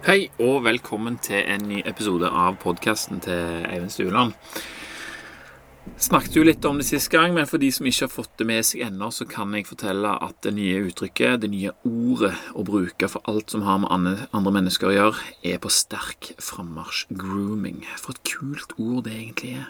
Hei og velkommen til en ny episode av podkasten til Eivind Stueland. Snakket jo litt om det sist gang, men for de som ikke har fått det med seg ennå, så kan jeg fortelle at det nye uttrykket, det nye ordet å bruke for alt som har med andre mennesker å gjøre, er på sterk frammarsj. Grooming. For et kult ord det egentlig er.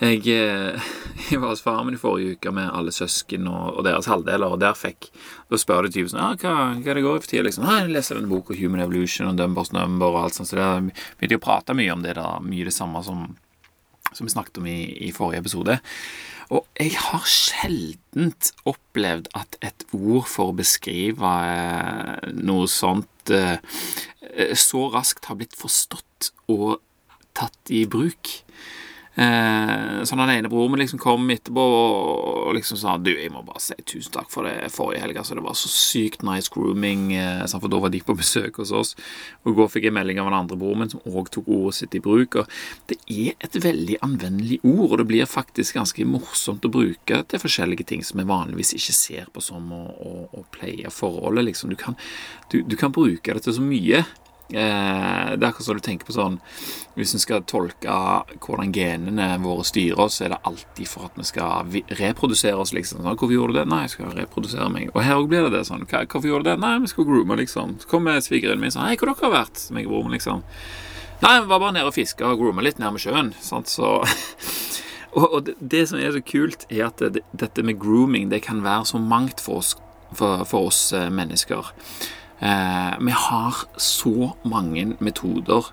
Jeg, eh, jeg, var hos faren min i forrige uke med alle søsken og, og deres halvdeler, og der fikk Da spør de typen sånn ah, hva, hva det går i for tida? Liksom, Nei, jeg leser denne boka Human Evolution og Dumbers Number og alt sånt, så der begynte å prate mye om det da, mye det samme som, som vi snakket om i, i forrige episode. Og jeg har sjeldent opplevd at et ord for å beskrive eh, noe sånt eh, så raskt har blitt forstått og tatt i bruk. Eh, så den ene broren min liksom kom etterpå og liksom sa Du, jeg må bare si tusen takk for det forrige helg. Altså, det var så sykt nice grooming. Eh, for da var de på besøk hos oss. Og I går fikk jeg melding av den andre broren min som òg tok ordet sitt i bruk. Og det er et veldig anvendelig ord, og det blir faktisk ganske morsomt å bruke til forskjellige ting som vi vanligvis ikke ser på som å, å, å pleie forholdet. Liksom. Du, kan, du, du kan bruke det til så mye. Eh, det er akkurat som du tenker på sånn Hvis vi skal tolke hvordan genene våre styrer oss, så er det alltid for at vi skal reprodusere oss, liksom. Sånn, 'Hvorfor gjorde du det?' 'Nei, jeg skal reprodusere meg.' Og her òg blir det det sånn. 'Hvorfor gjorde du det?' 'Nei, vi skal groome', liksom. Så kommer svigerinnen min sånn 'Hei, hvor dere har vært?' Meg og broren liksom. 'Nei, vi var bare nede og fiska og grooma litt nærme sjøen'. Sant? Så og, og det, det, som er så kult, er at det, dette med grooming, det kan være så mangt for oss, for, for oss eh, mennesker. Eh, vi har så mange metoder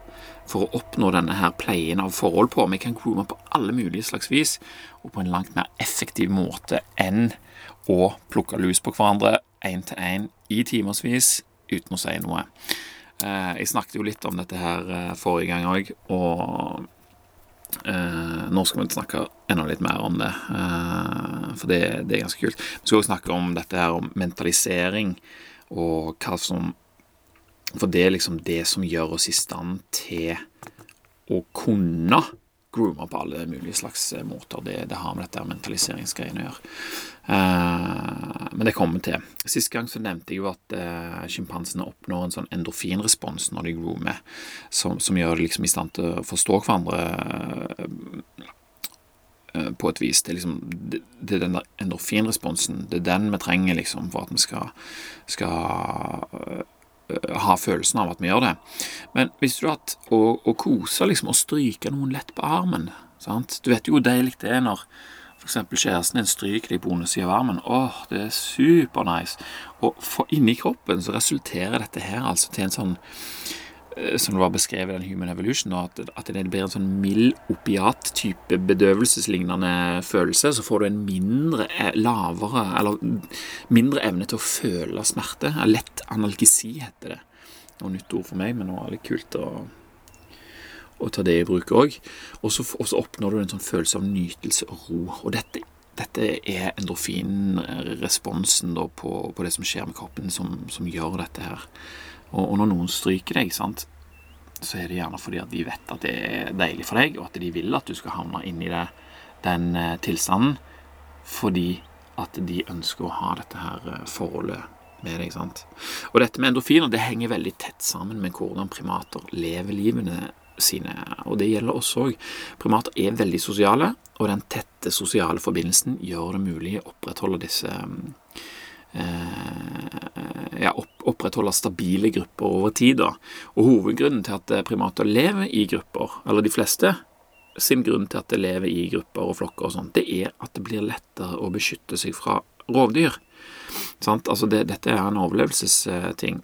for å oppnå denne her pleien av forhold på. Vi kan groome på alle mulige slags vis, og på en langt mer effektiv måte enn å plukke lus på hverandre én til én i timevis uten å si noe. Eh, jeg snakket jo litt om dette her eh, forrige gang òg, og nå skal vi snakke enda litt mer om det, for det, det er ganske kult. Vi skal også snakke om dette her om mentalisering og hva som For det er liksom det som gjør oss i stand til å kunne groome på alle mulige slags eh, måter. Det, det har med dette mentaliseringsgreiene å gjøre. Uh, men det kommer til. Sist gang så nevnte jeg jo at uh, sjimpansene oppnår en sånn endorfinrespons når de groomer, som, som gjør det liksom i stand til å forstå hverandre på et vis. Det er liksom det, er den der endorfinresponsen. Det er den vi trenger liksom for at vi skal, skal øh, ha følelsen av at vi gjør det. Men visste du at å, å kose liksom, og stryke noen lett på armen sant? Du vet jo hvor deilig det er når f.eks. kjæresten din stryker deg på undersida av armen. Åh, det er supernice. Og for inni kroppen så resulterer dette her altså til en sånn som det var beskrevet i den Human Evolution, at, at det blir en sånn mild opiat-type bedøvelseslignende følelse, så får du en mindre, eh, lavere, eller mindre evne til å føle smerte. Lett analgesi heter det. Noe nytt ord for meg, men nå er det kult å, å ta det i bruk òg. Og så oppnår du en sånn følelse av nytelse og ro. Og dette dette er endorfinresponsen på, på, det som skjer med kroppen, som, som gjør dette her. Og, og, når noen stryker deg, sant, så er det gjerne fordi at de vet at det er deilig for deg, og at de vil at du skal havne inn i det, den eh, tilstanden, fordi at de ønsker å ha dette her eh, forholdet med deg. sant? Og dette med endorfiner det henger veldig tett sammen med hvordan primater lever livene sine. Og det gjelder oss òg. Primater er veldig sosiale, og den tette sosiale forbindelsen gjør det mulig å opprettholde disse Eh, ja, opprettholde stabile grupper over tid. Da. Og Hovedgrunnen til at primater lever i grupper, eller de fleste sin grunn til at det lever i grupper og flokker, og sånt, det er at det blir lettere å beskytte seg fra rovdyr. Sant? Altså det, dette er en overlevelsesting.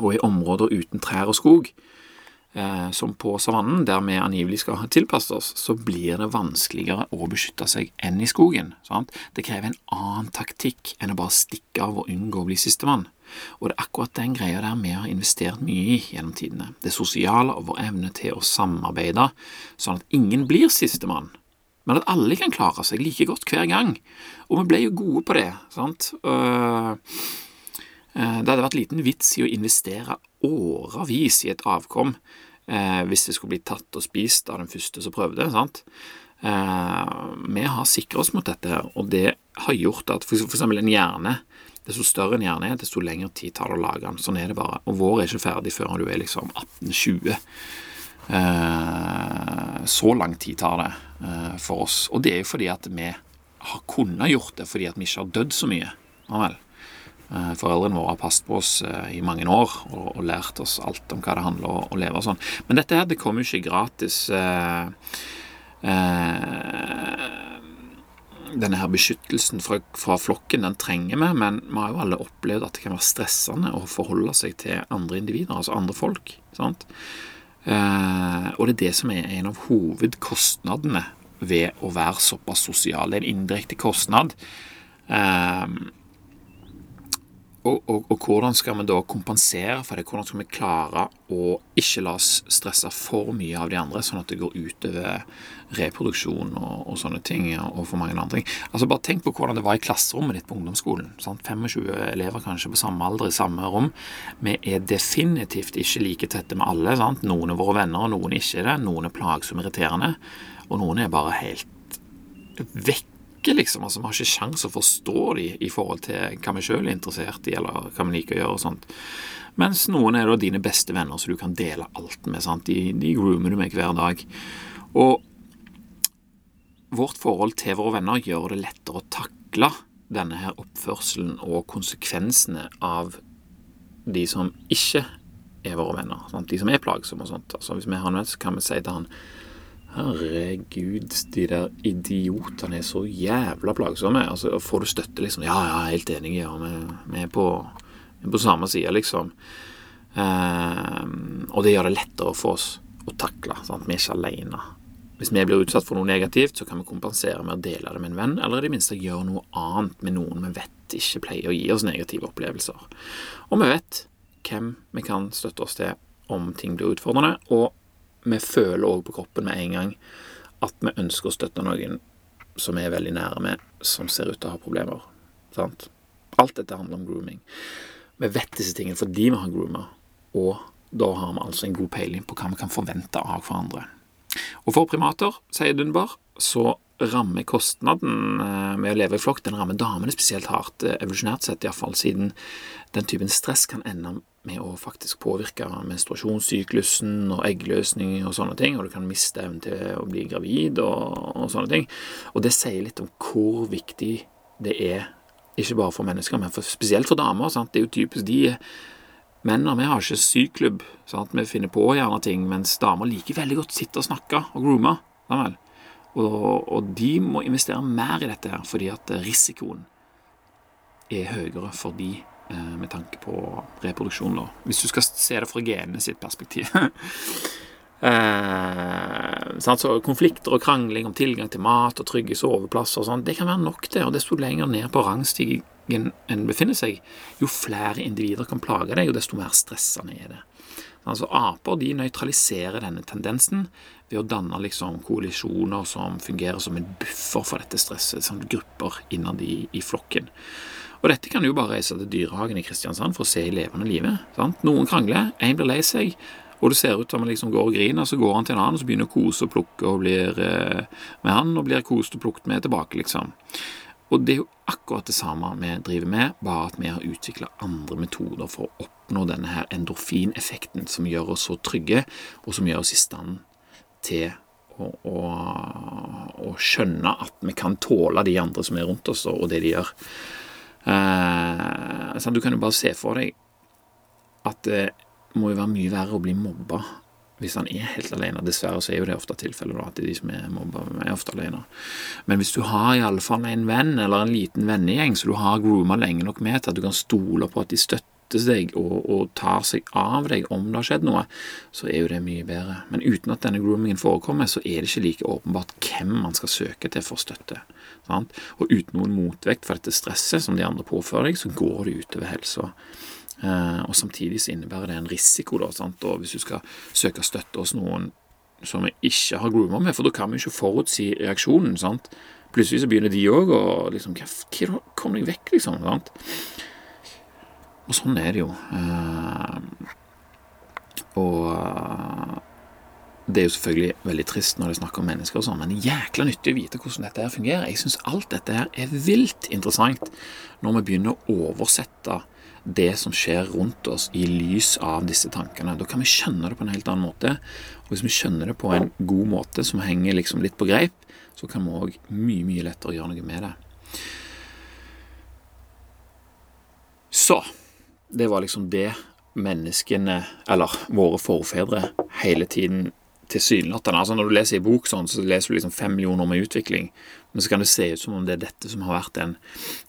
Og i områder uten trær og skog eh, som på savannen, der vi angivelig skal tilpasse oss, så blir det vanskeligere å beskytte seg enn i skogen. Sant? Det krever en annen taktikk enn å bare stikke av og unngå å bli sistemann. Og det er akkurat den greia der vi har investert mye i gjennom tidene. Det sosiale og vår evne til å samarbeide, sånn at ingen blir sistemann. Men at alle kan klare seg like godt hver gang. Og vi ble jo gode på det. sant? Uh, det hadde vært liten vits i å investere årevis i et avkom eh, hvis det skulle bli tatt og spist av den første som prøvde. sant? Eh, vi har sikret oss mot dette, her, og det har gjort at for, for eksempel en hjerne desto større en hjerne er, desto lengre tid tar det å lage den. Sånn er det bare. Og vår er ikke ferdig før du er liksom 18-20. Eh, så lang tid tar det eh, for oss. Og det er jo fordi at vi har kunnet gjort det fordi at vi ikke har dødd så mye. Ja vel. Eh, foreldrene våre har passet på oss i mange år og, og, lært oss alt om hva det handler om å leve og sånn. Men dette her det kommer jo ikke gratis. Eh, eh, denne her beskyttelsen fra, fra, flokken den trenger vi, men vi har jo alle opplevd at det kan være stressende å forholde seg til andre individer, altså andre folk. sant? Eh, og det er det som er en av hovedkostnadene ved å være såpass sosial. Det er en indirekte kostnad. Eh, og, og, og, hvordan skal vi da kompensere for det? Hvordan skal vi klare å ikke la oss stresse for mye av de andre, sånn at det går utover reproduksjon og, og sånne ting, og for mange andre ting? Altså Bare tenk på hvordan det var i klasserommet ditt på ungdomsskolen. Sant? 25 elever kanskje på samme alder i samme rom. Vi er definitivt ikke like tette med alle. Sant? Noen er våre venner, og noen ikke det. Noen er plagsomme irriterende, og noen er bare helt vekk ikke, liksom. Altså, Vi har ikke sjanse å forstå de i forhold til hva vi sjøl er interessert i, eller hva vi liker å gjøre og sånt. Mens noen er da dine beste venner, så du kan dele alt med. sant? De, de groomer du med hver dag. Og vårt forhold til våre venner gjør det lettere å takle denne her oppførselen og konsekvensene av de som ikke er våre venner. Sant? De som er plagsomme og sånt. Altså, hvis vi har en venn, så kan vi si til han Herregud, de der idiotene er så jævla plagsomme. Altså, får du støtte, liksom? Ja, ja, helt enig, ja, vi, vi, er, på, vi er på samme side, liksom. Eh, og det gjør det lettere for oss å takle. Sant? Vi er ikke alene. Hvis vi blir utsatt for noe negativt, så kan vi kompensere med å dele det med en venn, eller i det minste gjøre noe annet med noen vi vet ikke pleier å gi oss negative opplevelser. Og vi vet hvem vi kan støtte oss til om ting blir utfordrende, og vi føler òg på kroppen med en gang at vi ønsker å støtte noen som er veldig nære med, som ser ut til å ha problemer. Sant? Alt dette handler om grooming. Vi vet disse tingene fordi vi har groomer, og da har vi altså en god peiling på hva vi kan forvente av hverandre. Og for primater, sier Dunbar, så rammer kostnaden eh, med å leve i flokk den rammer damene spesielt hardt, eh, evolusjonært sett iallfall, siden den typen stress kan ende med å faktisk påvirke menstruasjonssyklusen og eggløsning og sånne ting, og du kan miste evnen til å bli gravid og, og, sånne ting. Og det sier litt om hvor viktig det er, ikke bare for mennesker, men for, spesielt for damer. Sant? Det er jo typisk de Mennene vi har ikke syklubb. Sant? Vi finner på gjerne ting, mens damer liker veldig godt å sitte og snakke og groome. Og, og de må investere mer i dette her, fordi at risikoen er høyere for de med tanke på reproduksjon, da. Hvis du skal se det fra genene sitt perspektiv. eh, så konflikter og krangling om tilgang til mat og trygge soveplasser og sånn, det kan være nok, det. Og desto lenger ned på rangstigen en befinner seg, jo flere individer kan plage deg, og desto mer stressende er det. Altså Aper de nøytraliserer denne tendensen ved å danne liksom koalisjoner som fungerer som en buffer for dette stresset, som grupper innad i, i flokken. Og dette kan du jo bare reise til Dyrehagen i Kristiansand for å se i levende. Sant? Noen krangler, én blir lei seg, og det ser ut som han liksom går og griner, så går han til en annen, og så begynner å kose og plukke og blir eh, med han, og blir kost og plukket med tilbake, liksom. Og det er jo akkurat det samme vi driver med, bare at vi har utvikla andre metoder for å oppnå denne her endorfineffekten som gjør oss så trygge, og som gjør oss i stand til å, å, å skjønne at vi kan tåle de andre som er rundt oss, og det de gjør. Eh, sånn, du kan jo bare se for deg at det må jo være mye verre å bli mobba hvis han er helt alene. Dessverre så er jo det ofte tilfellet, at de som er mobba, er ofte alene. Men hvis du har i alle fall en venn, eller en liten vennegjeng som du har grooma lenge nok med til at du kan stole på at de støtter deg og, og, tar seg av deg om det har skjedd noe, så er jo det mye bedre. Men uten at denne groomingen forekommer, så er det ikke like åpenbart hvem man skal søke til for støtte. Sant? Og uten noen motvekt for dette stresset som de andre påfører deg, så går det utover helsa. Eh, og samtidig så innebærer det en risiko, da, sant? og hvis du skal søke støtte hos noen som vi ikke har grooma med, for da kan vi ikke forutsi reaksjonen. sant? Plutselig så begynner de òg å liksom Kom deg vekk, liksom. sant? Og sånn er det jo. Eh, og det er jo selvfølgelig veldig trist når det er snakk om mennesker og sånn, men jækla nyttig å vite hvordan dette her fungerer. Jeg syns alt dette her er vilt interessant når vi begynner å oversette det som skjer rundt oss, i lys av disse tankene. Da kan vi skjønne det på en helt annen måte. Og hvis vi skjønner det på en god måte som henger liksom litt på greip, så kan vi òg mye, mye lettere gjøre noe med det. Så det var liksom det menneskene, eller våre forfedre, hele tiden tilsynelatende altså Når du leser i bok sånn, så leser du liksom fem millioner med utvikling, men så kan det se ut som om det er dette som har vært den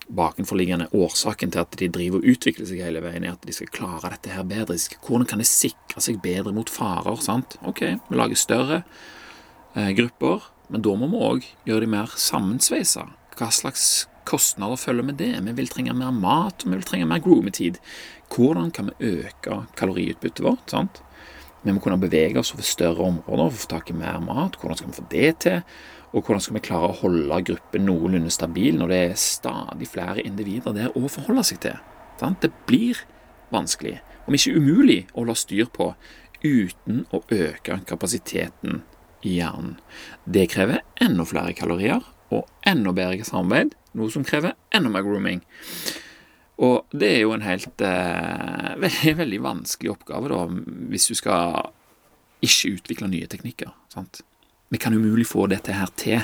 bakenforliggende årsaken til at de driver og utvikler seg hele veien, er at de skal klare dette her bedre. Hvordan kan de sikre seg bedre mot farer? sant? Ok, vi lager større eh, grupper, men da må vi òg gjøre de mer sammensveisa. Hva slags kostnader følger med det? Vi vil trenge mer mat, og vi vil trenge mer groometid. Hvordan kan vi øke kaloriutbyttet vårt? sant? Vi må kunne bevege oss over større områder for å få tak i mer mat. Hvordan skal vi få det til? Og hvordan skal vi klare å holde gruppen noenlunde stabil når det er stadig flere individer der å forholde seg til? Sant? Det blir vanskelig, om ikke umulig, å la styr på uten å øke kapasiteten i hjernen. Det krever enda flere kalorier og enda bedre samarbeid, noe som krever enda mer grooming. Og det er jo en helt eh, veldig, veldig vanskelig oppgave, da, hvis du skal ikke utvikle nye teknikker. sant? Vi kan umulig få dette her til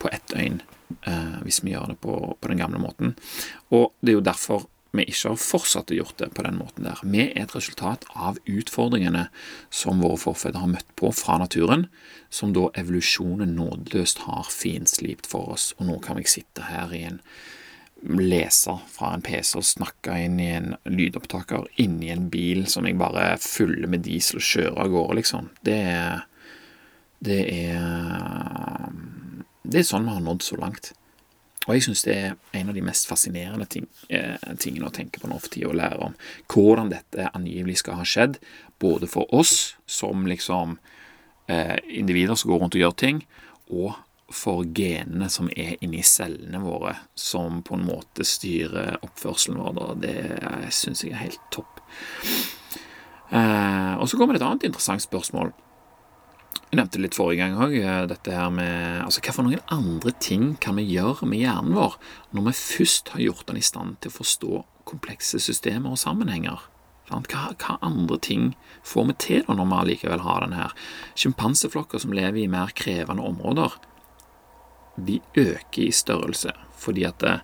på ett døgn eh, hvis vi gjør det på, på, den gamle måten. Og det er jo derfor vi ikke har fortsatt å gjort det på den måten der. Vi er et resultat av utfordringene som våre forfedre har møtt på fra naturen, som da evolusjonen nådeløst har finslipt for oss. Og nå kan vi sitte her i en leser fra en PC og snakke inn i en lydopptaker inni en bil som jeg bare fyller med diesel og kjører av gårde, liksom. Det er Det er Det er sånn vi har nådd så langt. Og jeg syns det er en av de mest fascinerende ting, eh, tingene å tenke på nå for tida, å lære om hvordan dette angivelig skal ha skjedd, både for oss som liksom eh, individer som går rundt og gjør ting, og for genene som er inni cellene våre, som på en måte styrer oppførselen vår. Da. det syns jeg er helt topp. Eh, og så kommer det et annet interessant spørsmål. Jeg nevnte litt forrige gang òg, eh, dette her med altså Hva for noen andre ting kan vi gjøre med hjernen vår når vi først har gjort den i stand til å forstå komplekse systemer og sammenhenger? Hva, hva, andre ting får vi til da når vi allikevel har den her? Sjimpanseflokker som lever i mer krevende områder, de øker i størrelse, fordi at det,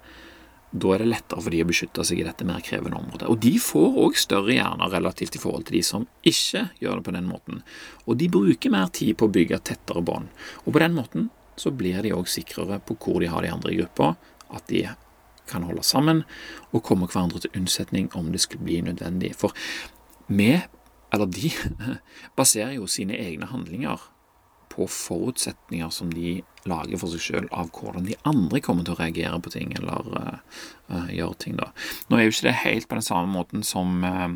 da er det lettere for de å beskytte seg i dette mer krevende området. Og de får òg større hjerner relativt i forhold til de som ikke gjør det på den måten. Og de bruker mer tid på å bygge tettere bånd. Og på den måten så blir de òg sikrere på hvor de har de andre i gruppa, at de kan holde sammen og komme hverandre til unnsetning om det skulle bli nødvendig. For vi, eller de, baserer jo sine egne handlinger på forutsetninger som de lager for seg sjøl av hvordan de andre kommer til å reagere på ting eller uh, gjøre ting. da. Nå er jo ikke det helt på den samme måten som, uh,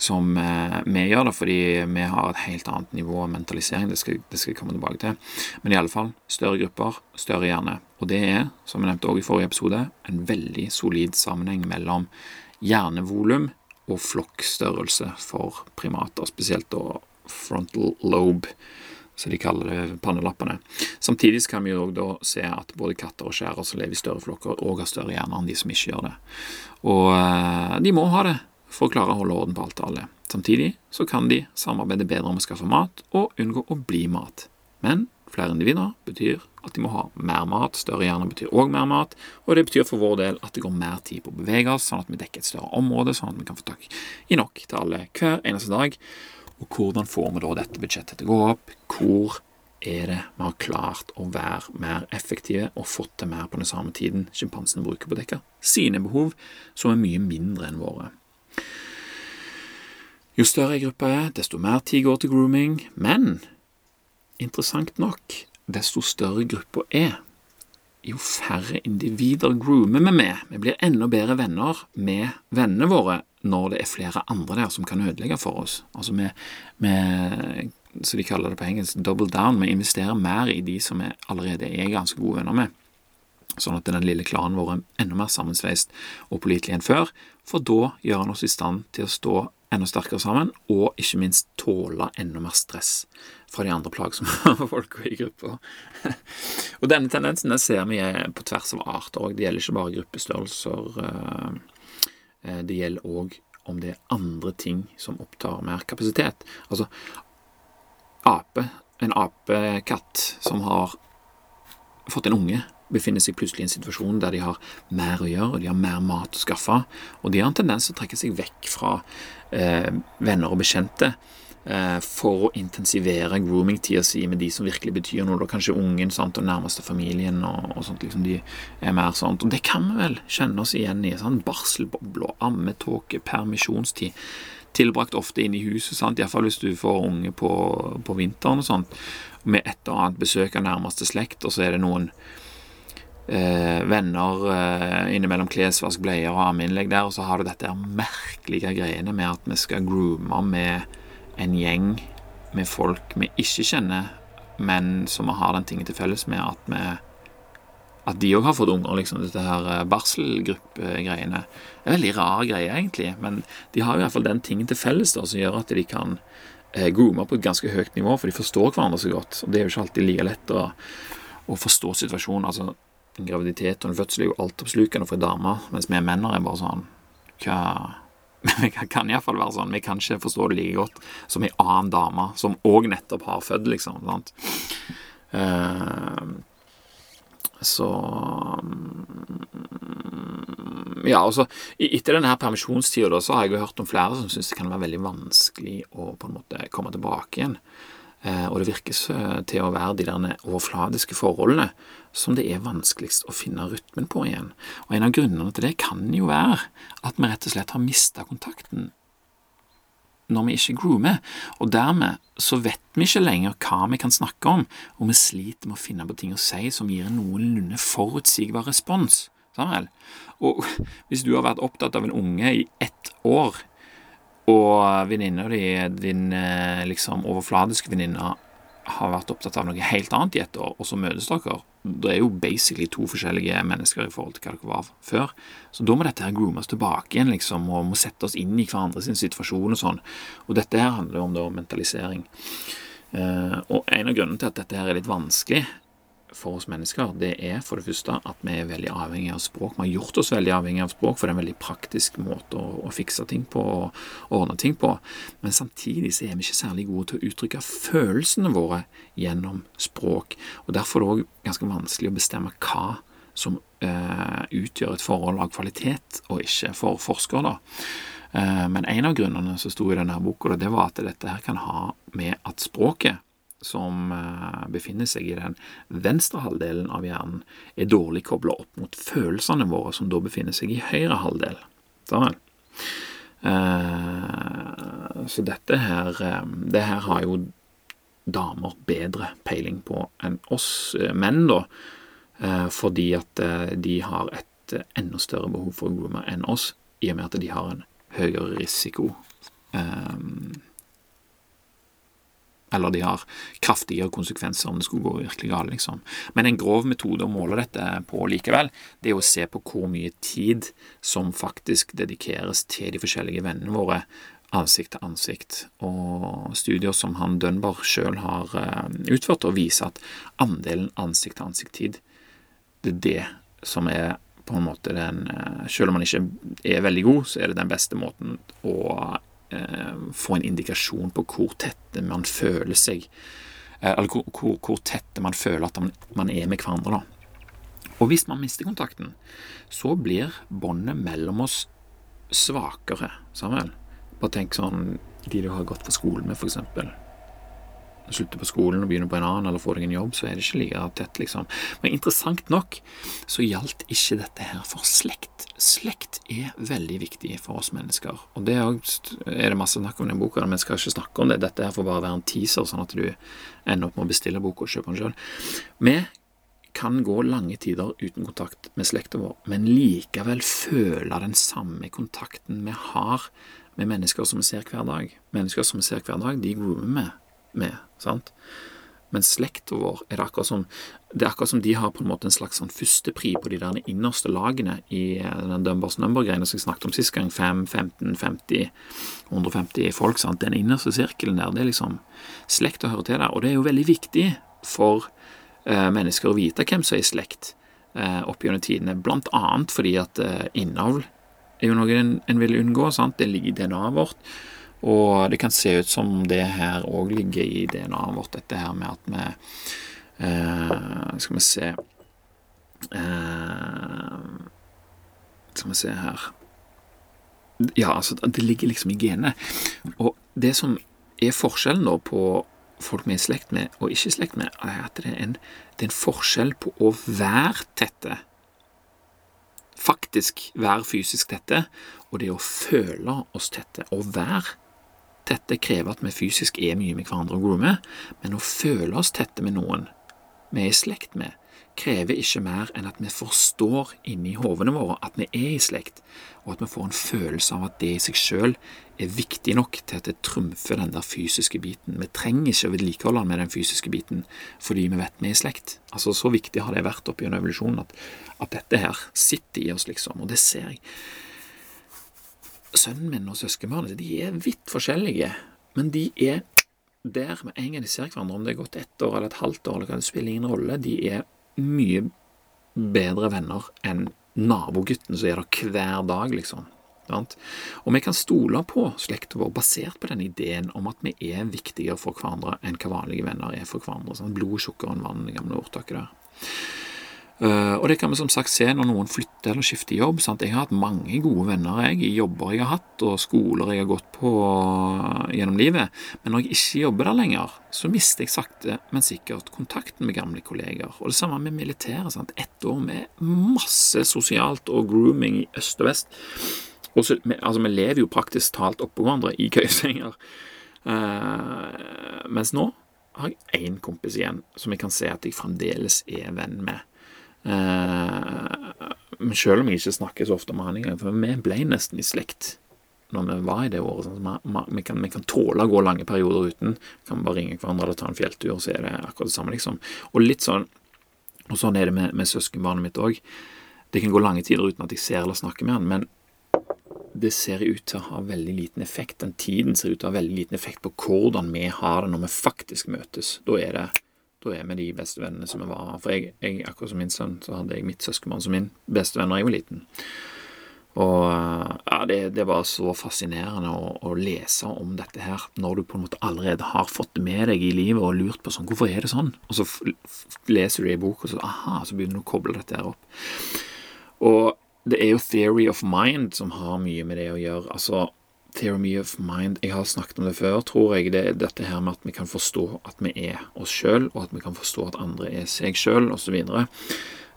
som uh, vi gjør det, fordi vi har et helt annet nivå av mentalisering. Det skal, det skal jeg komme tilbake til. Men i alle fall, større grupper, større hjerne. Og det er, som jeg nevnte også i forrige episode, en veldig solid sammenheng mellom hjernevolum og flokkstørrelse for primater, spesielt da frontal lobe så de kaller det pannelappene. Samtidig kan vi jo da se at både katter og skjærer som lever i større flokker, òg har større hjerner enn de som ikke gjør det. Og eh, de må ha det for å klare å holde orden på alt og alle. Samtidig så kan de samarbeide bedre om å skaffe mat og unngå å bli mat. Men flere individer betyr at de må ha mer mat, større hjerner betyr òg mer mat, og det betyr for vår del at det går mer tid på å bevege oss, sånn at vi dekker et større område, sånn at vi kan få tak i nok til alle hver eneste dag. Og hvordan får vi da dette budsjettet til å gå opp? Hvor er det vi har klart å være mer effektive og fått til mer på den samme tiden sjimpansene bruker på å dekke sine behov, som er mye mindre enn våre? Jo større ei gruppe er, desto mer tid går til grooming, men interessant nok, desto større gruppa er, jo færre individer groomer vi med. Vi blir enda bedre venner med vennene våre når det er flere andre der som kan ødelegge for oss. Altså vi, vi så de kaller det på engelsk, double down. Vi investerer mer i de som vi allerede er ganske gode venner med. Sånn at den lille klanen vår er enda mer sammensveist og pålitelig enn før. For da gjør han oss i stand til å stå enda sterkere sammen, og ikke minst tåle enda mer stress fra de andre plagsomme folka i gruppa. og denne tendensen den ser vi på tvers av arter òg. Det gjelder ikke bare gruppestørrelser. Eh, det gjelder òg om det er andre ting som opptar mer kapasitet. Altså ape, en apekatt som har fått en unge, befinner seg plutselig i en situasjon der de har mer å gjøre, og de har mer mat å skaffe, og de har en tendens til å trekke seg vekk fra eh, venner og bekjente for å intensivere grooming-tida si med de som virkelig betyr noe, da kanskje ungen sant, og nærmeste familien og, og sånt, liksom de er mer sånt. Og det kan vi vel kjenne oss igjen i. sånn Barselboble, ammetåke, permisjonstid tilbrakt ofte inne i huset, sant? iallfall hvis du får unge på, på vinteren og sånt, med et og annet besøk av nærmeste slekt, og så er det noen eh, venner eh, innimellom klesvask, bleier og armeinnlegg der, og så har du dette merkelige greiene med at vi skal groome med en gjeng med folk vi ikke kjenner, men som vi har den tingen til felles med at vi at de òg har fått unger, liksom, dette her eh, barselgruppegreiene. Det er veldig rar greie, egentlig, men de har i hvert fall den tingen til felles da, som gjør at de kan eh, groome på et ganske høyt nivå, for de forstår hverandre så godt. Og det er jo ikke alltid like lett å, å forstå situasjonen. altså en graviditet og en fødsel er jo altoppslukende for en dame, mens vi menn er bare sånn Hva Vi kan iallfall være sånn. Vi kan ikke forstå det like godt som ei annen dame som òg nettopp har født, liksom. sant? Uh, så Ja, altså Etter denne her permisjonstida så har jeg jo hørt om flere som syns det kan være veldig vanskelig å på en måte komme tilbake igjen. Eh, og det virker til å være de der overfladiske forholdene som det er vanskeligst å finne rytmen på igjen. Og en av grunnene til det kan jo være at vi rett og slett har mista kontakten når vi ikke groomer, og dermed så vet vi ikke lenger hva vi kan snakke om, og vi sliter med å finne på ting å si som gir en noenlunde forutsigbar respons. Samuel. Og hvis du har vært opptatt av en unge i ett år, og venninna di, din eh, liksom overfladiske venninne, har vært opptatt av noe helt annet i ett år, og så møtes dere Det er jo basically to forskjellige mennesker i forhold til hva dere var før. Så da må dette her groomes tilbake igjen, liksom, og må sette oss inn i hverandres situasjon og sånn. Og dette her handler jo om da mentalisering. Uh, og en av grunnene til at dette her er litt vanskelig, for oss mennesker, det er for det første at vi er veldig avhengig av språk. Vi har gjort oss veldig avhengig av språk, for det er en veldig praktisk måte å, å fikse ting på og ordne ting på. Men samtidig så er vi ikke særlig gode til å uttrykke følelsene våre gjennom språk. Og Derfor er det òg ganske vanskelig å bestemme hva som eh, utgjør et forhold av kvalitet og ikke for forskere. da. Eh, men en av grunnene som sto i denne boka, det var at dette her kan ha med at språket som eh, befinner seg i den venstre halvdelen av hjernen, er dårlig kobla opp mot følelsene våre, som da befinner seg i høyre halvdel. Sånn. Så dette her eh, Det her har jo damer bedre peiling på enn oss menn, da, fordi at de har et enda større behov for å groome enn oss, i og med at de har en høyere risiko. Um, eller de har kraftigere konsekvenser om det skulle gå virkelig galt, liksom. Men en grov metode å måle dette på likevel, det er å se på hvor mye tid som faktisk dedikeres til de forskjellige vennene våre ansikt til ansikt. Og studier som han Dunbar sjøl har uh, utført, og viser at andelen ansikt til ansikt-tid, det er det som er på en måte den uh, Selv om man ikke er veldig god, så er det den beste måten å Eh, få en indikasjon på hvor tette man føler seg eh, Eller hvor, hvor, hvor tette man føler at man, man er med hverandre. da. Og hvis man mister kontakten, så blir båndet mellom oss svakere. Samuel. Bare tenk sånn de du har gått på skolen med, f.eks slutter på skolen og begynner på en annen, eller får deg en jobb, så er det ikke like tett, liksom. Men interessant nok så gjaldt ikke dette her for slekt. Slekt er veldig viktig for oss mennesker, og det er, det masse snakk om i den boka, men skal ikke snakke om det. Dette her får bare være en teaser, sånn at du ender opp med å bestille boka og kjøpe den sjøl. Vi kan gå lange tider uten kontakt med slekta vår, men likevel føle den samme kontakten vi har med mennesker som vi ser hver dag. Mennesker som vi ser hver dag, de groomer vi med. Sant? Men slekta vår er det akkurat som det er akkurat som de har på en måte en slags sånn førstepri på de der innerste lagene i eh, den Dumbers Number-greiene som jeg snakket om sist gang. 5, 15, 50, 150 folk. sant? Den innerste sirkelen der, det er liksom slekta hører til der. Og det er jo veldig viktig for eh, mennesker å vite hvem som er i slekt eh, opp gjennom tidene, blant annet fordi at eh, innavl er jo noe en, en vil unngå. sant? Det ligger i DNA-et vårt. Og det kan se ut som det her òg ligger i DNA-et vårt, dette her med at vi eh, Skal vi se eh, Skal vi se her Ja, altså, det ligger liksom i genet. Og det som er forskjellen da på folk vi er i slekt med og ikke i slekt med, er at det er, en, det er en forskjell på å være tette faktisk være fysisk tette, og det å føle oss tette. Å være tette krever at vi fysisk er mye med hverandre og groomer, men å føle oss tette med noen vi er i slekt med, krever ikke mer enn at vi forstår inni hovene våre at vi er i slekt, og at vi får en følelse av at det i seg selv er viktig nok til at det trumfer den der fysiske biten. Vi trenger ikke å vedlikeholde den med den fysiske biten fordi vi vet vi er i slekt. Altså Så viktig har det vært opp gjennom evolusjonen at, at dette her sitter i oss, liksom, og det ser jeg. Sønnen min og søskenbarnet de er vidt forskjellige, men de er der med en gang de ser hverandre, om det er gått ett år eller et halvt år, eller det spiller ingen rolle, de er mye bedre venner enn nabogutten som er der hver dag, liksom. Og vi kan stole på slekta vår basert på den ideen om at vi er viktigere for hverandre enn hva vanlige venner er for hverandre. Sånn blod tjukkere enn vann, det gamle ordtaket der. Uh, og det kan vi som sagt se når noen flytter eller skifter jobb. Sant? Jeg har hatt mange gode venner jeg, i jobber jeg har hatt, og skoler jeg har gått på uh, gjennom livet. Men når jeg ikke jobber der lenger, så mister jeg sakte, men sikkert kontakten med gamle kolleger. Og det samme med militæret. Sant? Ett år med masse sosialt og grooming i øst og vest. Og så, altså, vi lever jo praktisk talt oppå hverandre i køyesenger. Uh, mens nå har jeg én kompis igjen som jeg kan se at jeg fremdeles er venn med. Men selv om jeg ikke snakker så ofte med han engang, for vi ble nesten i slekt når vi var i det året. Sånn, vi, vi, kan, vi, kan, tåle å gå lange perioder uten. Vi kan bare ringe hverandre eller ta en fjelltur, så er det akkurat det samme, liksom. Og litt sånn og sånn er det med, med søskenbarnet mitt òg. Det kan gå lange tider uten at jeg ser eller snakker med han, men det ser ut til å ha veldig liten effekt. Den tiden ser ut til å ha veldig liten effekt på hvordan vi har det når vi faktisk møtes. Da er, det, da er vi de bestevennene som vi var. For jeg, jeg, akkurat som min sønn, så hadde jeg mitt søskenbarn som min bestevenn da jeg var liten. Og ja, det, det var så fascinerende å, å, lese om dette her, når du på en måte allerede har fått det med deg i livet og lurt på sånn Hvorfor er det sånn? Og så leser du det i bok, og så aha, så begynner du å koble dette her opp. Og det er jo theory of mind som har mye med det å gjøre. Altså, theory of mind Jeg har snakket om det før, tror jeg. Det er dette her med at vi kan forstå at vi er oss sjøl, og at vi kan forstå at andre er seg sjøl, osv.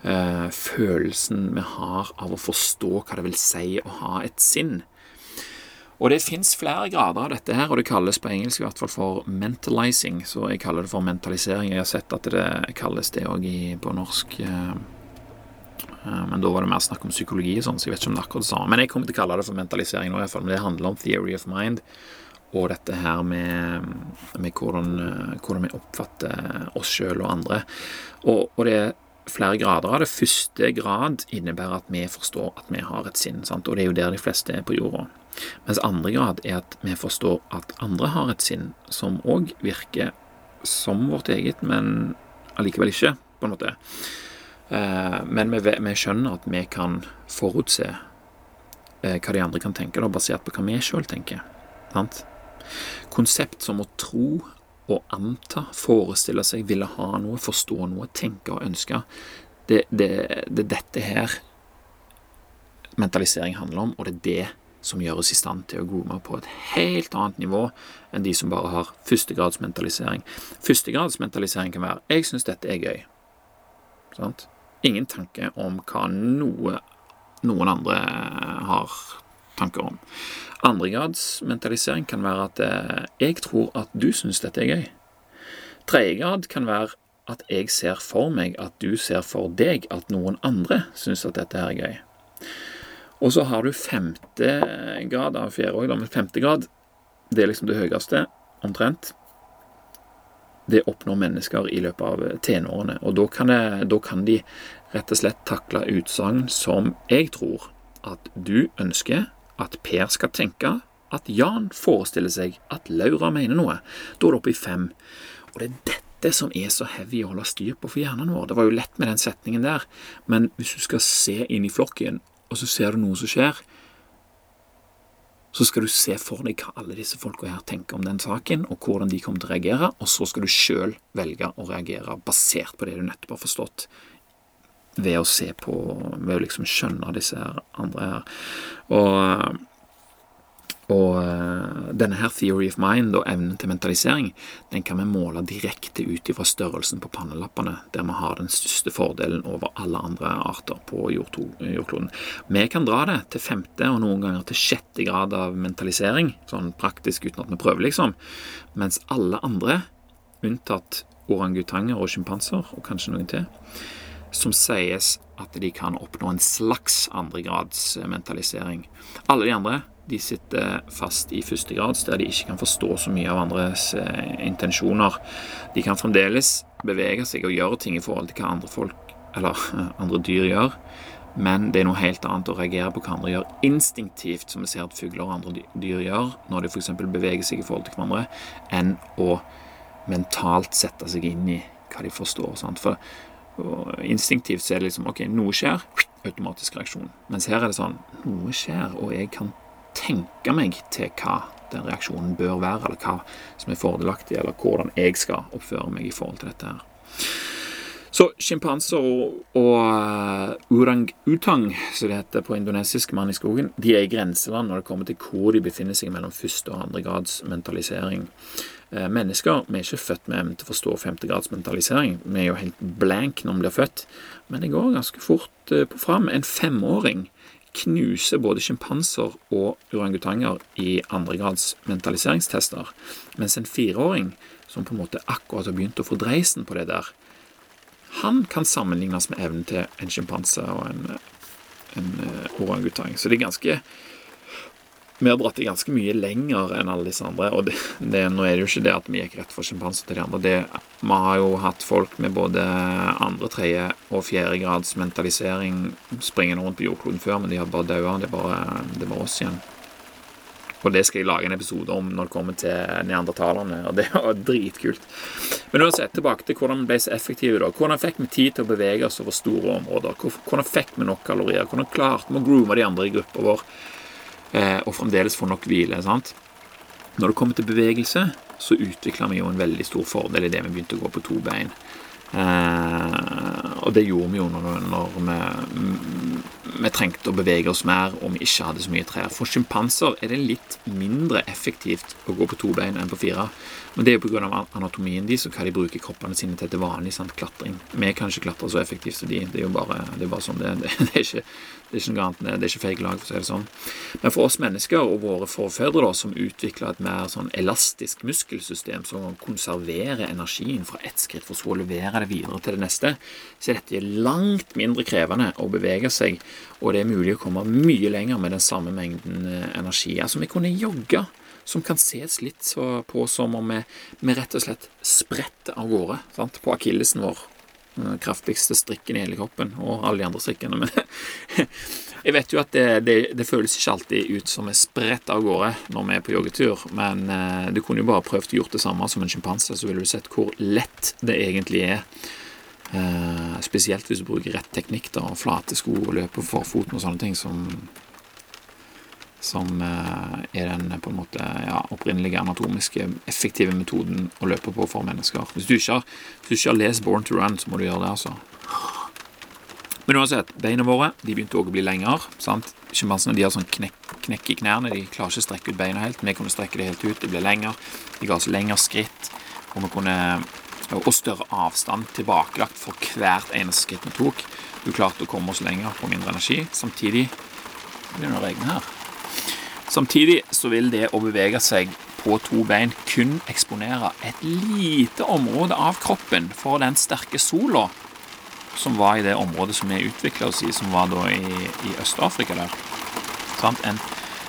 Eh, følelsen vi har av å forstå hva det vil si å ha et sinn. Og det fins flere grader av dette her, og det kalles på engelsk i hvert fall for mentalizing. Så jeg kaller det for mentalisering. Jeg har sett at det kalles det òg på norsk. Eh, men da var det mer snakk om psykologi og sånn, så jeg vet ikke om det er akkurat det samme. Men jeg kommer til å kalle det for mentalisering nå, i hvert fall. Men det handler om theory of mind. Og dette her med, med hvordan, eh, hvordan, vi oppfatter oss sjøl og andre. Og, og, det er flere grader av det. Første grad innebærer at vi forstår at vi har et sinn. Sant? Og det er jo der de fleste er på jorda. Mens andre grad er at vi forstår at andre har et sinn som òg virker som vårt eget, men allikevel ikke, på en måte. Eh, men vi, vi, skjønner at vi kan forutse eh, hva de andre kan tenke, da, basert på hva vi sjøl tenker. Sant? Konsept som å tro og anta, forestille seg, ville ha noe, forstå noe, tenke og ønske, det er det, det, dette her mentalisering handler om, og det er det som gjør oss i stand til å groome på et helt annet nivå enn de som bare har førstegradsmentalisering. Førstegradsmentalisering kan være 'jeg syns dette er gøy'. Sant? Ingen tanke om hva noe, noen andre har tanker om. Andregrads kan være at eh, jeg tror at du syns dette er gøy. Tredjegrad kan være at jeg ser for meg at du ser for deg at noen andre syns at dette er gøy. Og så har du femte grad av fjerde òg, men femte grad det er liksom det høyeste, omtrent. Det oppnår mennesker i løpet av tenårene. Og da kan, jeg, da kan de rett og slett takle utsagn som jeg tror at du ønsker at Per skal tenke at Jan forestiller seg at Laura mener noe. Da er det oppe i fem. Og det er dette som er så heavy å holde styr på for hjernen vår. Det var jo lett med den setningen der, men hvis du skal se inn i flokken, og så ser du noe som skjer, så skal du se for deg hva alle disse folka her tenker om den saken, og hvordan de kommer til å reagere, og så skal du sjøl velge å reagere basert på det du nettopp har forstått, ved å se på Ved å liksom skjønne disse her andre her. Og og uh, denne her theory of mind og evnen til mentalisering den kan vi måle direkte ut fra størrelsen på pannelappene, der vi har den største fordelen over alle andre arter på jordkloden. Vi kan dra det til femte og noen ganger til sjette grad av mentalisering, sånn praktisk uten at vi prøver, liksom. Mens alle andre, unntatt orangutanger og sjimpanser, og kanskje noen til, som sies at de kan oppnå en slags andregrads mentalisering. Alle de andre de sitter fast i førstegrads, der de ikke kan forstå så mye av andres eh, intensjoner. De kan fremdeles bevege seg og gjøre ting i forhold til hva andre folk, eller andre dyr gjør, men det er noe helt annet å reagere på hva andre gjør instinktivt, som vi ser at fugler og andre dyr gjør, når de f.eks. beveger seg i forhold til hverandre, enn å mentalt sette seg inn i hva de forstår. Sant? For instinktivt så er det liksom OK, noe skjer, automatisk reaksjon. Mens her er det sånn Noe skjer, og jeg kan tenke meg til hva den reaksjonen bør være, eller hva som er fordelaktig, eller hvordan jeg skal oppføre meg i forhold til dette her. Så sjimpanser og, og uh, urang-utang, som det heter på indonesisk, mann i skogen, de er i grenseland når det kommer til hvor de befinner seg mellom første og andre grads mentalisering. Uh, mennesker vi er ikke født med evnen til å forstå femte grads mentalisering. Vi er jo helt blank når vi blir født, men det går ganske fort uh, på fram. En femåring knuser både sjimpanser og orangutanger i andregrads mentaliseringstester, mens en fireåring som på en måte akkurat har begynt å få dreisen på det der, han kan sammenlignes med evnen til en sjimpanse og en, en eh, orangutang. Så det er ganske vi har dratt det ganske mye lenger enn alle disse andre. Og det, det, nå er det jo ikke det at vi gikk rett fra sjimpanser til de andre. Det, vi har jo hatt folk med både andre, tredje og fjerde grads mentalisering springende rundt på jordkloden før, men de har bare daua. Det, det, er bare oss igjen. Og det skal jeg lage en episode om når det kommer til neandertalerne. Og det var dritkult. Men uansett, tilbake til hvordan vi ble så effektive. da. Hvordan fikk vi tid til å bevege oss over store områder? Hvordan fikk vi nok kalorier? Hvordan klarte vi å groome de andre i gruppa vår? Eh, og fremdeles få nok hvile. sant? Når det kommer til bevegelse, så utvikla vi jo en veldig stor fordel i det vi begynte å gå på to bein. Eh, og det gjorde vi jo når, når vi, vi, trengte å bevege oss mer og vi ikke hadde så mye trær. For sjimpanser er det litt mindre effektivt å gå på to bein enn på fire. Men det er jo pga. anatomien deres og hva de bruker kroppene sine til til vanlig sant, klatring. Vi kan ikke klatre så effektivt som de. Det er jo bare, det er bare sånn det, det, det er. Ikke, det er ikke noe annet, det er ikke feil lag, for å si det sånn. Men for oss mennesker og våre forfedre da, som utvikla et mer sånn elastisk muskelsystem som konserverer energien fra ett skritt for så å levere det videre til det neste, så er dette langt mindre krevende å bevege seg, og det er mulig å komme mye lenger med den samme mengden eh, energi. Altså, vi kunne jogge som kan ses litt på som om vi, vi rett og slett spretter av gårde sant? på akillesen vår. Den kraftigste strikken i hele kroppen, og alle de andre strikkene. Men jeg vet jo at det, det, det, føles ikke alltid ut som vi spretter av gårde når vi er på joggetur, men eh, du kunne jo bare prøvd å gjort det samme som en sjimpanse, så ville du sett hvor lett det egentlig er. Eh, spesielt hvis du bruker rett teknikk, da, og flate sko og løpe for foten og sånne ting som som eh, er den på en måte ja, opprinnelige anatomiske, effektive metoden å løpe på for mennesker. Hvis du ikke har, du ikke har lest Born to Run, så må du gjøre det, altså. Men uansett, beina våre de begynte også å bli lengre. sant? Sjimpansene har sånn knekk, knekk, i knærne. De klarer ikke å strekke ut beina helt. Vi kunne strekke det helt ut. De ble lengre. De ga oss lengre skritt. Og, kunne, og større avstand tilbakelagt for hvert eneste skritt vi tok. Du klarte å komme oss lenger på mindre energi. Samtidig det er noen regn her. Samtidig så vil det å bevege seg på to bein kun eksponere et lite område av kroppen for den sterke sola som var i det området som vi utvikla oss i, som var da i, i Øst-Afrika der. En,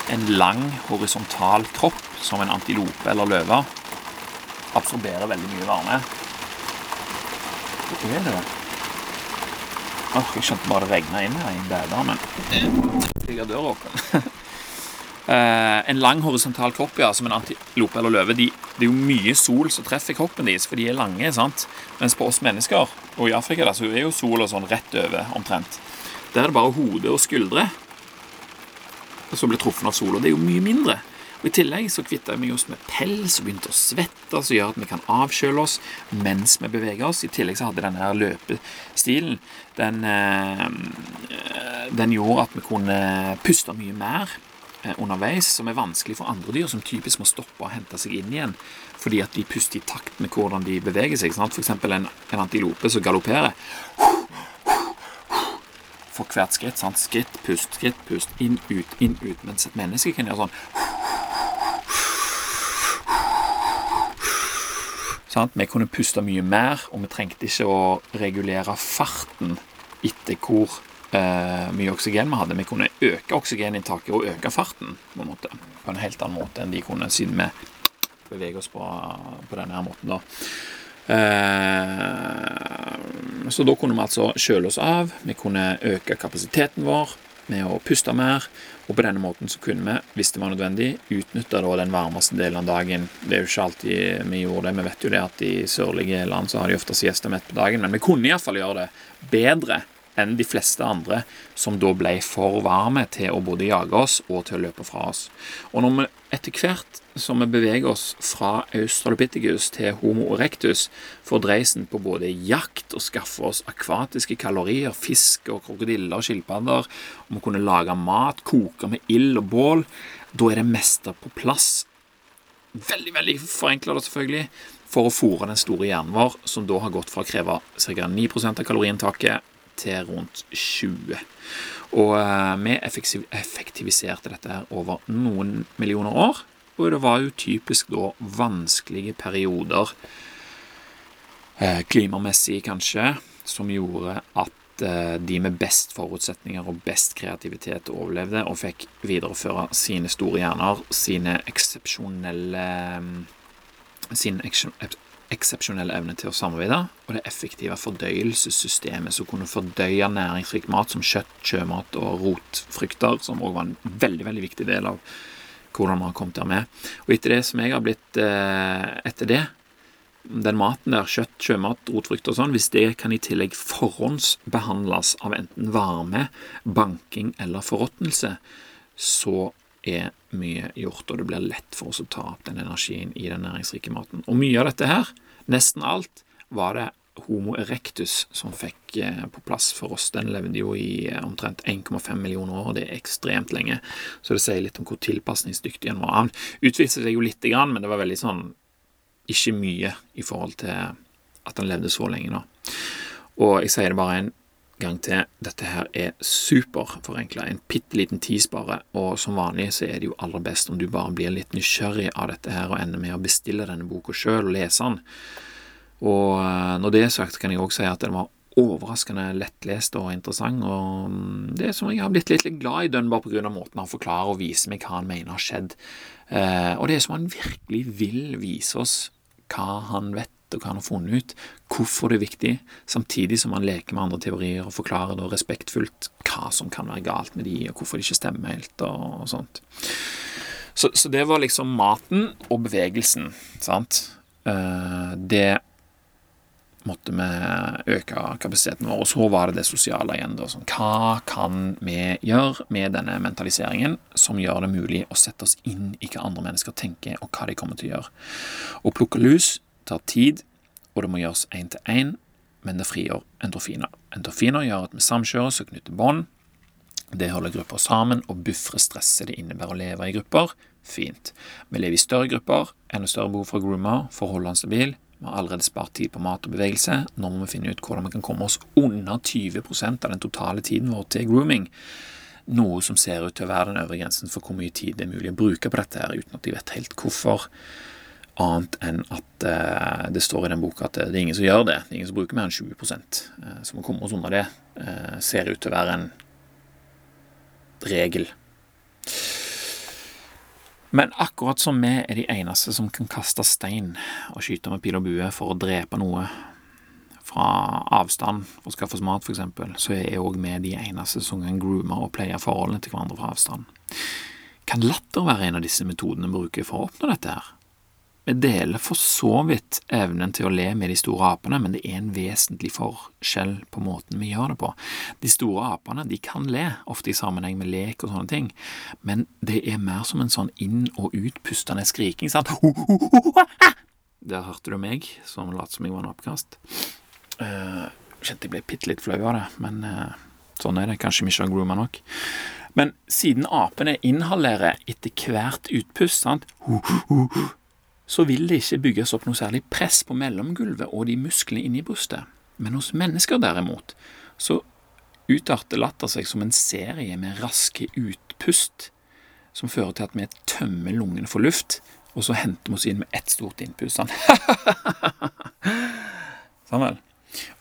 en, lang, horisontal kropp som en antilope eller løve absorberer veldig mye varme. Hva er det? Åh, jeg skjønte bare det regna inn her i en bæder, men jeg dør åpen. Eh, en lang horisontal kropp, ja, som en antilope eller løve, de, det er jo mye sol som treffer kroppen deres, for de er lange. sant? Mens på oss mennesker, og i Afrika, da, så er jo sola sånn rett over omtrent. Der er det bare hode og skuldre som blir truffet av sola. Det er jo mye mindre. Og I tillegg så kvitter vi oss med pels og begynte å svette, som gjør at vi kan avkjøle oss mens vi beveger oss. I tillegg så hadde denne her løpestilen den, eh, den gjorde at vi kunne puste mye mer underveis, som er vanskelig for andre dyr, som typisk må stoppe og hente seg inn igjen fordi at de puster i takt med hvordan de beveger seg. Sant? For eksempel en, en antilope som galopperer for hvert skritt. Sant? Skritt, pust, skritt, pust. Inn, ut, inn, ut. Mens et menneske kan gjøre sånn Sant? Vi kunne puste mye mer, og vi trengte ikke å regulere farten etter hvor eh, mye oksygen vi hadde. Vi kunne øke oksygeninntaket og øke farten på en, måte, på en helt annen måte enn de kunne, siden vi beveger oss på, på denne her måten. da. Eh, så da kunne vi altså kjøle oss av, vi kunne øke kapasiteten vår med å puste mer, og på denne måten så kunne vi, hvis det var nødvendig, utnytte den varmeste delen av dagen. Det er jo ikke alltid vi gjorde det. Vi vet jo det at i sørlige land så har de ofte gjester midt på dagen, men vi kunne iallfall gjøre det bedre enn de fleste andre som da ble for varme til å både jage oss og til å løpe fra oss. Og når vi etter hvert som vi beveger oss fra Australopithecus til Homo erectus, får dreisen på både jakt og skaffe oss akvatiske kalorier, fisk og krokodiller og skilpadder, om å kunne lage mat, koke med ild og bål, da er det meste på plass. Veldig, veldig forenkla, selvfølgelig, for å fòre den store hjernen vår, som da har gått fra å kreve ca. 9 av kaloriinntaket til rundt 20. Og eh, vi effektiviserte dette her over noen millioner år. Og det var jo typisk da vanskelige perioder, eh, klimamessig kanskje, som gjorde at eh, de med best forutsetninger og best kreativitet overlevde og fikk videreføre sine store hjerner, sine eksepsjonelle sin eksepsjonell evne til å samarbeide, og det effektive fordøyelsessystemet som kunne fordøye næringsrik mat som kjøtt, sjømat og rotfrukter, som òg var en veldig veldig viktig del av hvordan vi har kommet der med. Og etter det som jeg har blitt eh, etter det, den maten der, kjøtt, sjømat, rotfrukter og sånn, hvis det kan i tillegg forhåndsbehandles av enten varme, banking eller forråtnelse, så er mye gjort, og det blir lett for oss å ta opp den energien i den næringsrike maten. Og mye av dette her, nesten alt, var det Homo erectus som fikk eh, på plass for oss. Den levde jo i eh, omtrent 1,5 millioner år, og det er ekstremt lenge. Så det sier litt om hvor tilpasningsdyktig han var. Han utviklet seg jo lite grann, men det var veldig sånn ikke mye i forhold til at han levde så lenge nå. Og jeg sier det bare en gang til. Dette her er superforenkla, en bitte liten tidsspare, og som vanlig så er det jo aller best om du bare blir litt nysgjerrig av dette her og ender med å bestille denne boka sjøl og lese den. Og eh, når det er sagt, kan jeg òg si at den var overraskende lettlest og interessant, og mm, det er som jeg har blitt litt, glad i Dunbar på grunn av måten han forklarer og viser meg hva han mener har skjedd. Eh, og det er som han virkelig vil vise oss hva han vet og hva han har funnet ut, hvorfor det er viktig, samtidig som han leker med andre teorier og forklarer da respektfullt hva som kan være galt med de, og hvorfor det ikke stemmer helt, og, og sånt. Så, så, det var liksom maten og bevegelsen, sant. Uh, det måtte vi øke kapasiteten vår. Og så var det det sosiale igjen. Da, sånn, hva kan vi gjøre med denne mentaliseringen som gjør det mulig å sette oss inn i hva andre mennesker tenker, og hva de kommer til å gjøre? Å plukke lus tar tid, og det må gjøres én til én, men det frigjør endorfiner. Endorfiner gjør at vi samkjøres og knytter bånd. Det holder grupper sammen og bufrer stresset det innebærer å leve i grupper. Fint. Vi lever i større grupper, enda større behov for groomer for å holde han stabil. Vi har allerede spart tid på mat og bevegelse. Nå må vi finne ut hvordan vi kan komme oss under 20% av den totale tiden vår til grooming. Noe som ser ut til å være den øvre grensen for hvor mye tid det er mulig å bruke på dette, her, uten at de vet helt hvorfor annet enn at eh, det står i den boka at det er ingen som gjør det. Det er ingen som bruker mer enn 20 uh, eh, Så å komme oss unna det eh, ser ut til å være en regel. Men akkurat som vi er de eneste som kan kaste stein og skyte med pil og bue for å drepe noe fra avstand for å skaffe oss mat, f.eks., så er òg vi de eneste som kan groome og pleie forholdene til hverandre fra avstand. Kan latter være en av disse metodene vi bruker for å oppnå dette her? Vi deler for så vidt evnen til å le med de store apene, men det er en vesentlig forskjell på måten vi gjør det på. De store apene de kan le, ofte i sammenheng med lek og sånne ting, men det er mer som en sånn inn- og utpustende skriking. sant? Der hørte du meg, som lot som jeg var en oppkast. Uh, kjente jeg ble bitte litt flau av det, men uh, sånn er det. Kanskje vi ikke har grooma nok. Men siden apene inhalerer etter hvert utpust, sant så vil det ikke bygges opp noe særlig press på mellomgulvet og de musklene inni brystet. Men hos mennesker derimot, så utarter latter seg som en serie med raske utpust, som fører til at vi tømmer lungene for luft, og så henter vi oss inn med ett stort innpust. Sånn. sånn vel.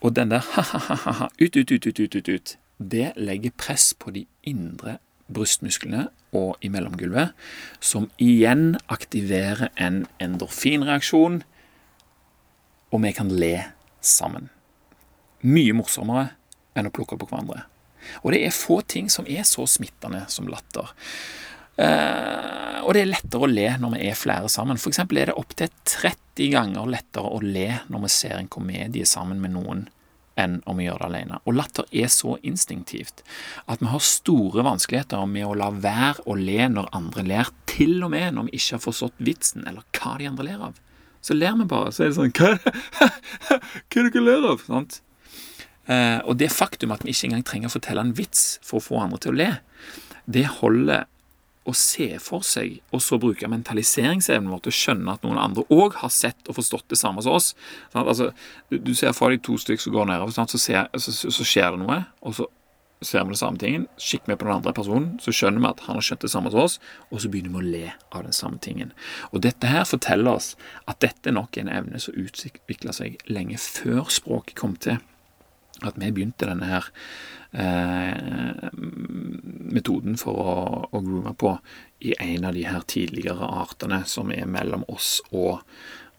Og den der ha-ha-ha, ut, ut, ut, ut, ut, ut, det legger press på de indre brystmusklene og i mellomgulvet, som igjen aktiverer en endorfinreaksjon, og vi kan le sammen. Mye morsommere enn å plukke på hverandre. Og det er få ting som er så smittende som latter. Uh, og det er lettere å le når vi er flere sammen. For eksempel er det opptil 30 ganger lettere å le når vi ser en komedie sammen med noen enn om vi gjør det alene. Og latter er så instinktivt at vi har store vanskeligheter med å la være å le når andre ler, til og med når vi ikke har forstått vitsen eller hva de andre ler av. Så ler vi bare. Så er det sånn Hva, hva er det dere ler av? Sant? Eh, og det faktum at vi ikke engang trenger å fortelle en vits for å få andre til å le, det holder å se for seg, og så bruke mentaliseringsevnen vår til å skjønne at noen andre òg har sett og forstått det samme som oss. Altså, du, du, ser for deg to stykker som går nedover, så, ser, så, så, skjer det noe, og så ser vi det samme tingen. Kikker vi på den andre personen, så skjønner vi at han har skjønt det samme som oss, og så begynner vi å le av den samme tingen. Og dette her forteller oss at dette er nok en evne som utvikla seg lenge før språket kom til at vi begynte denne her eh, metoden for å, å groome på i en av de her tidligere artene som er mellom oss og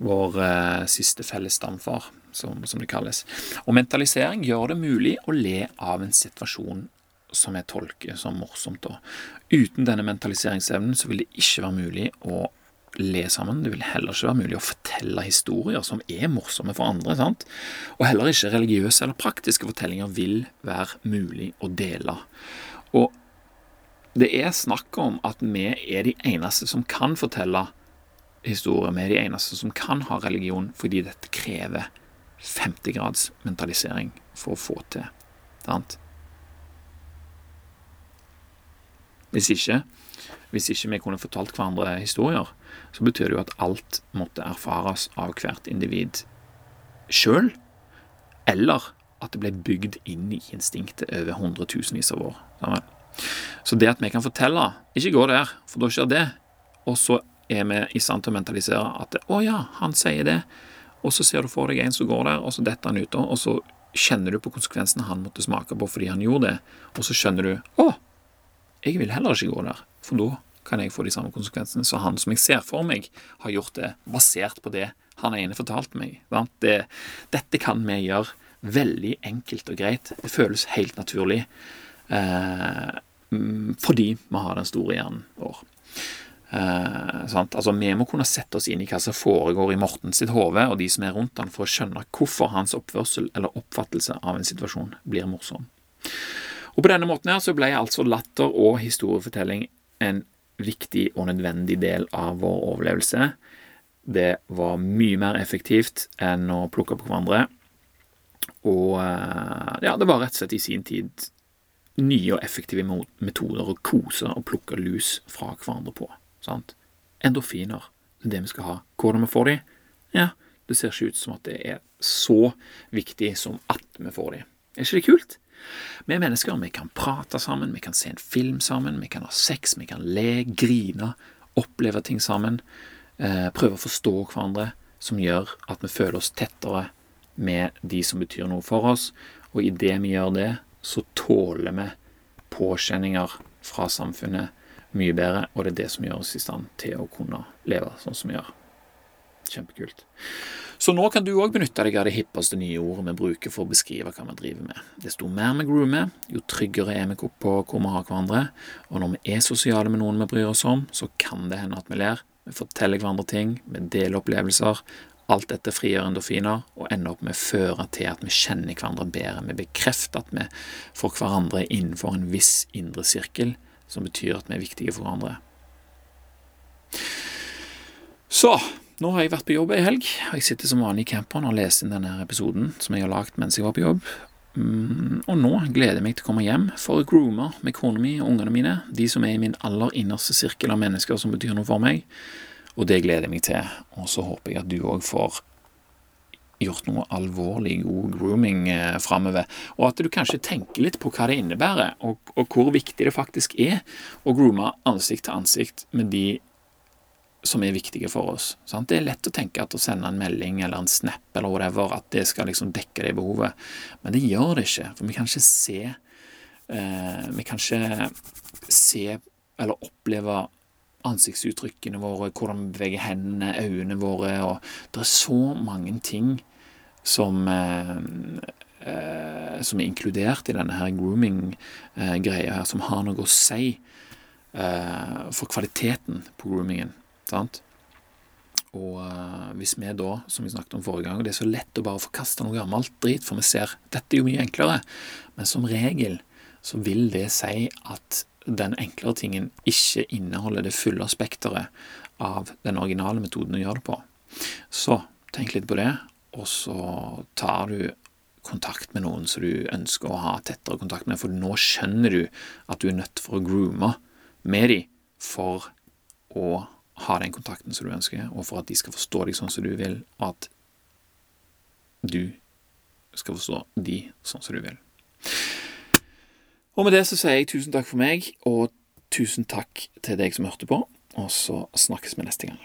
vår eh, siste felles stamfar, som, som, det kalles. Og mentalisering gjør det mulig å le av en situasjon som jeg tolker som morsomt. Uten denne mentaliseringsevnen så vil det ikke være mulig å le sammen. Det vil heller ikke være mulig å fortelle historier som er morsomme for andre. sant? Og heller ikke religiøse eller praktiske fortellinger vil være mulig å dele. Og det er snakk om at vi er de eneste som kan fortelle historier. Vi er de eneste som kan ha religion, fordi dette krever 50 grads mentalisering for å få til. Sant? Hvis ikke, hvis ikke vi kunne fortalt hverandre historier, så betyr det jo at alt måtte erfares av hvert individ sjøl, eller at det ble bygd inn i instinktet over hundretusenvis av år. Så det at vi kan fortelle Ikke gå der, for da skjer det. Og så er vi i stand til å mentalisere at 'Å ja, han sier det', og så ser du for deg en som går der, og så detter han ut, og så kjenner du på konsekvensene han måtte smake på fordi han gjorde det, og så skjønner du 'Å, jeg vil heller ikke gå der', for da kan jeg få de samme konsekvensene Så han som jeg ser for meg, har gjort det basert på det han ene fortalte meg. Det, dette kan vi gjøre veldig enkelt og greit. Det føles helt naturlig eh, mm, fordi vi har den store hjernen vår. Eh, altså, vi må kunne sette oss inn i hva som foregår i Morten sitt hode og de som er rundt han, for å skjønne hvorfor hans oppførsel eller oppfattelse av en situasjon blir morsom. Og På denne måten her så ble altså latter og historiefortelling en viktig og nødvendig del av vår overlevelse. Det var mye mer effektivt enn å plukke på hverandre. Og eh, ja, det var rett og slett i sin tid nye og effektive metoder å kose og plukke lus fra hverandre på. Sant? Endorfiner, det er det vi skal ha. Hvordan vi får de? Ja, det ser ikke ut som at det er så viktig som at vi får de. Er ikke det kult? Vi mennesker vi kan prate sammen, vi kan se en film sammen, vi kan ha sex, vi kan le, grine, oppleve ting sammen. Eh, prøve å forstå hverandre, som gjør at vi føler oss tettere med de som betyr noe for oss. Og idet vi gjør det, så tåler vi påkjenninger fra samfunnet mye bedre, og det er det som gjør oss i stand til å kunne leve sånn som vi gjør. Kjempekult. Så nå kan du òg benytte deg av det hippeste nye ordet vi bruker for å beskrive hva vi driver med. Desto mer vi groomer, jo tryggere er vi på hvor vi har hverandre. Og når vi er sosiale med noen vi bryr oss om, så kan det hende at vi ler. Vi forteller hverandre ting, vi deler opplevelser. Alt dette frigjør endorfiner og ender opp med å føre til at vi kjenner hverandre bedre. Vi bekrefter at vi får hverandre innenfor en viss indre sirkel, som betyr at vi er viktige for hverandre. Så nå har jeg vært på jobb ei helg, og jeg sitter som vanlig i camperen og leser inn denne episoden som jeg har lagd mens jeg var på jobb. Mm, og nå gleder jeg meg til å komme hjem for å groome med kona mi og ungene mine, de som er i min aller innerste sirkel av mennesker som betyr noe for meg, og det gleder jeg meg til. Og så håper jeg at du òg får gjort noe alvorlig god grooming eh, framover, og at du kanskje tenker litt på hva det innebærer, og, og hvor viktig det faktisk er å groome ansikt til ansikt med de som er viktige for oss. Sant? Det er lett å tenke at å sende en melding eller en snap eller whatever, at det skal liksom dekke det behovet, men det gjør det ikke. For vi kan ikke se eh, Vi kan ikke se eller oppleve ansiktsuttrykkene våre, hvordan vi beveger hendene, øynene våre, og det er så mange ting som eh, eh, som er inkludert i denne her grooming-greia, her, som har noe å si eh, for kvaliteten på groomingen. Sant? Og uh, hvis vi da, som vi snakket om forrige gang, det er så lett å bare forkaste noe gammelt drit, for vi ser dette er jo mye enklere, men som regel så vil det si at den enklere tingen ikke inneholder det fulle spekteret av den originale metoden å gjøre det på. Så tenk litt på det, og så tar du kontakt med noen som du ønsker å ha tettere kontakt med, for nå skjønner du at du er nødt for å groome med dem for å ha den kontakten som du ønsker, og for at de skal forstå deg sånn som du vil, at du skal forstå de sånn som du vil. Og med det så sier jeg tusen takk for meg, og tusen takk til deg som hørte på, og så snakkes vi neste gang.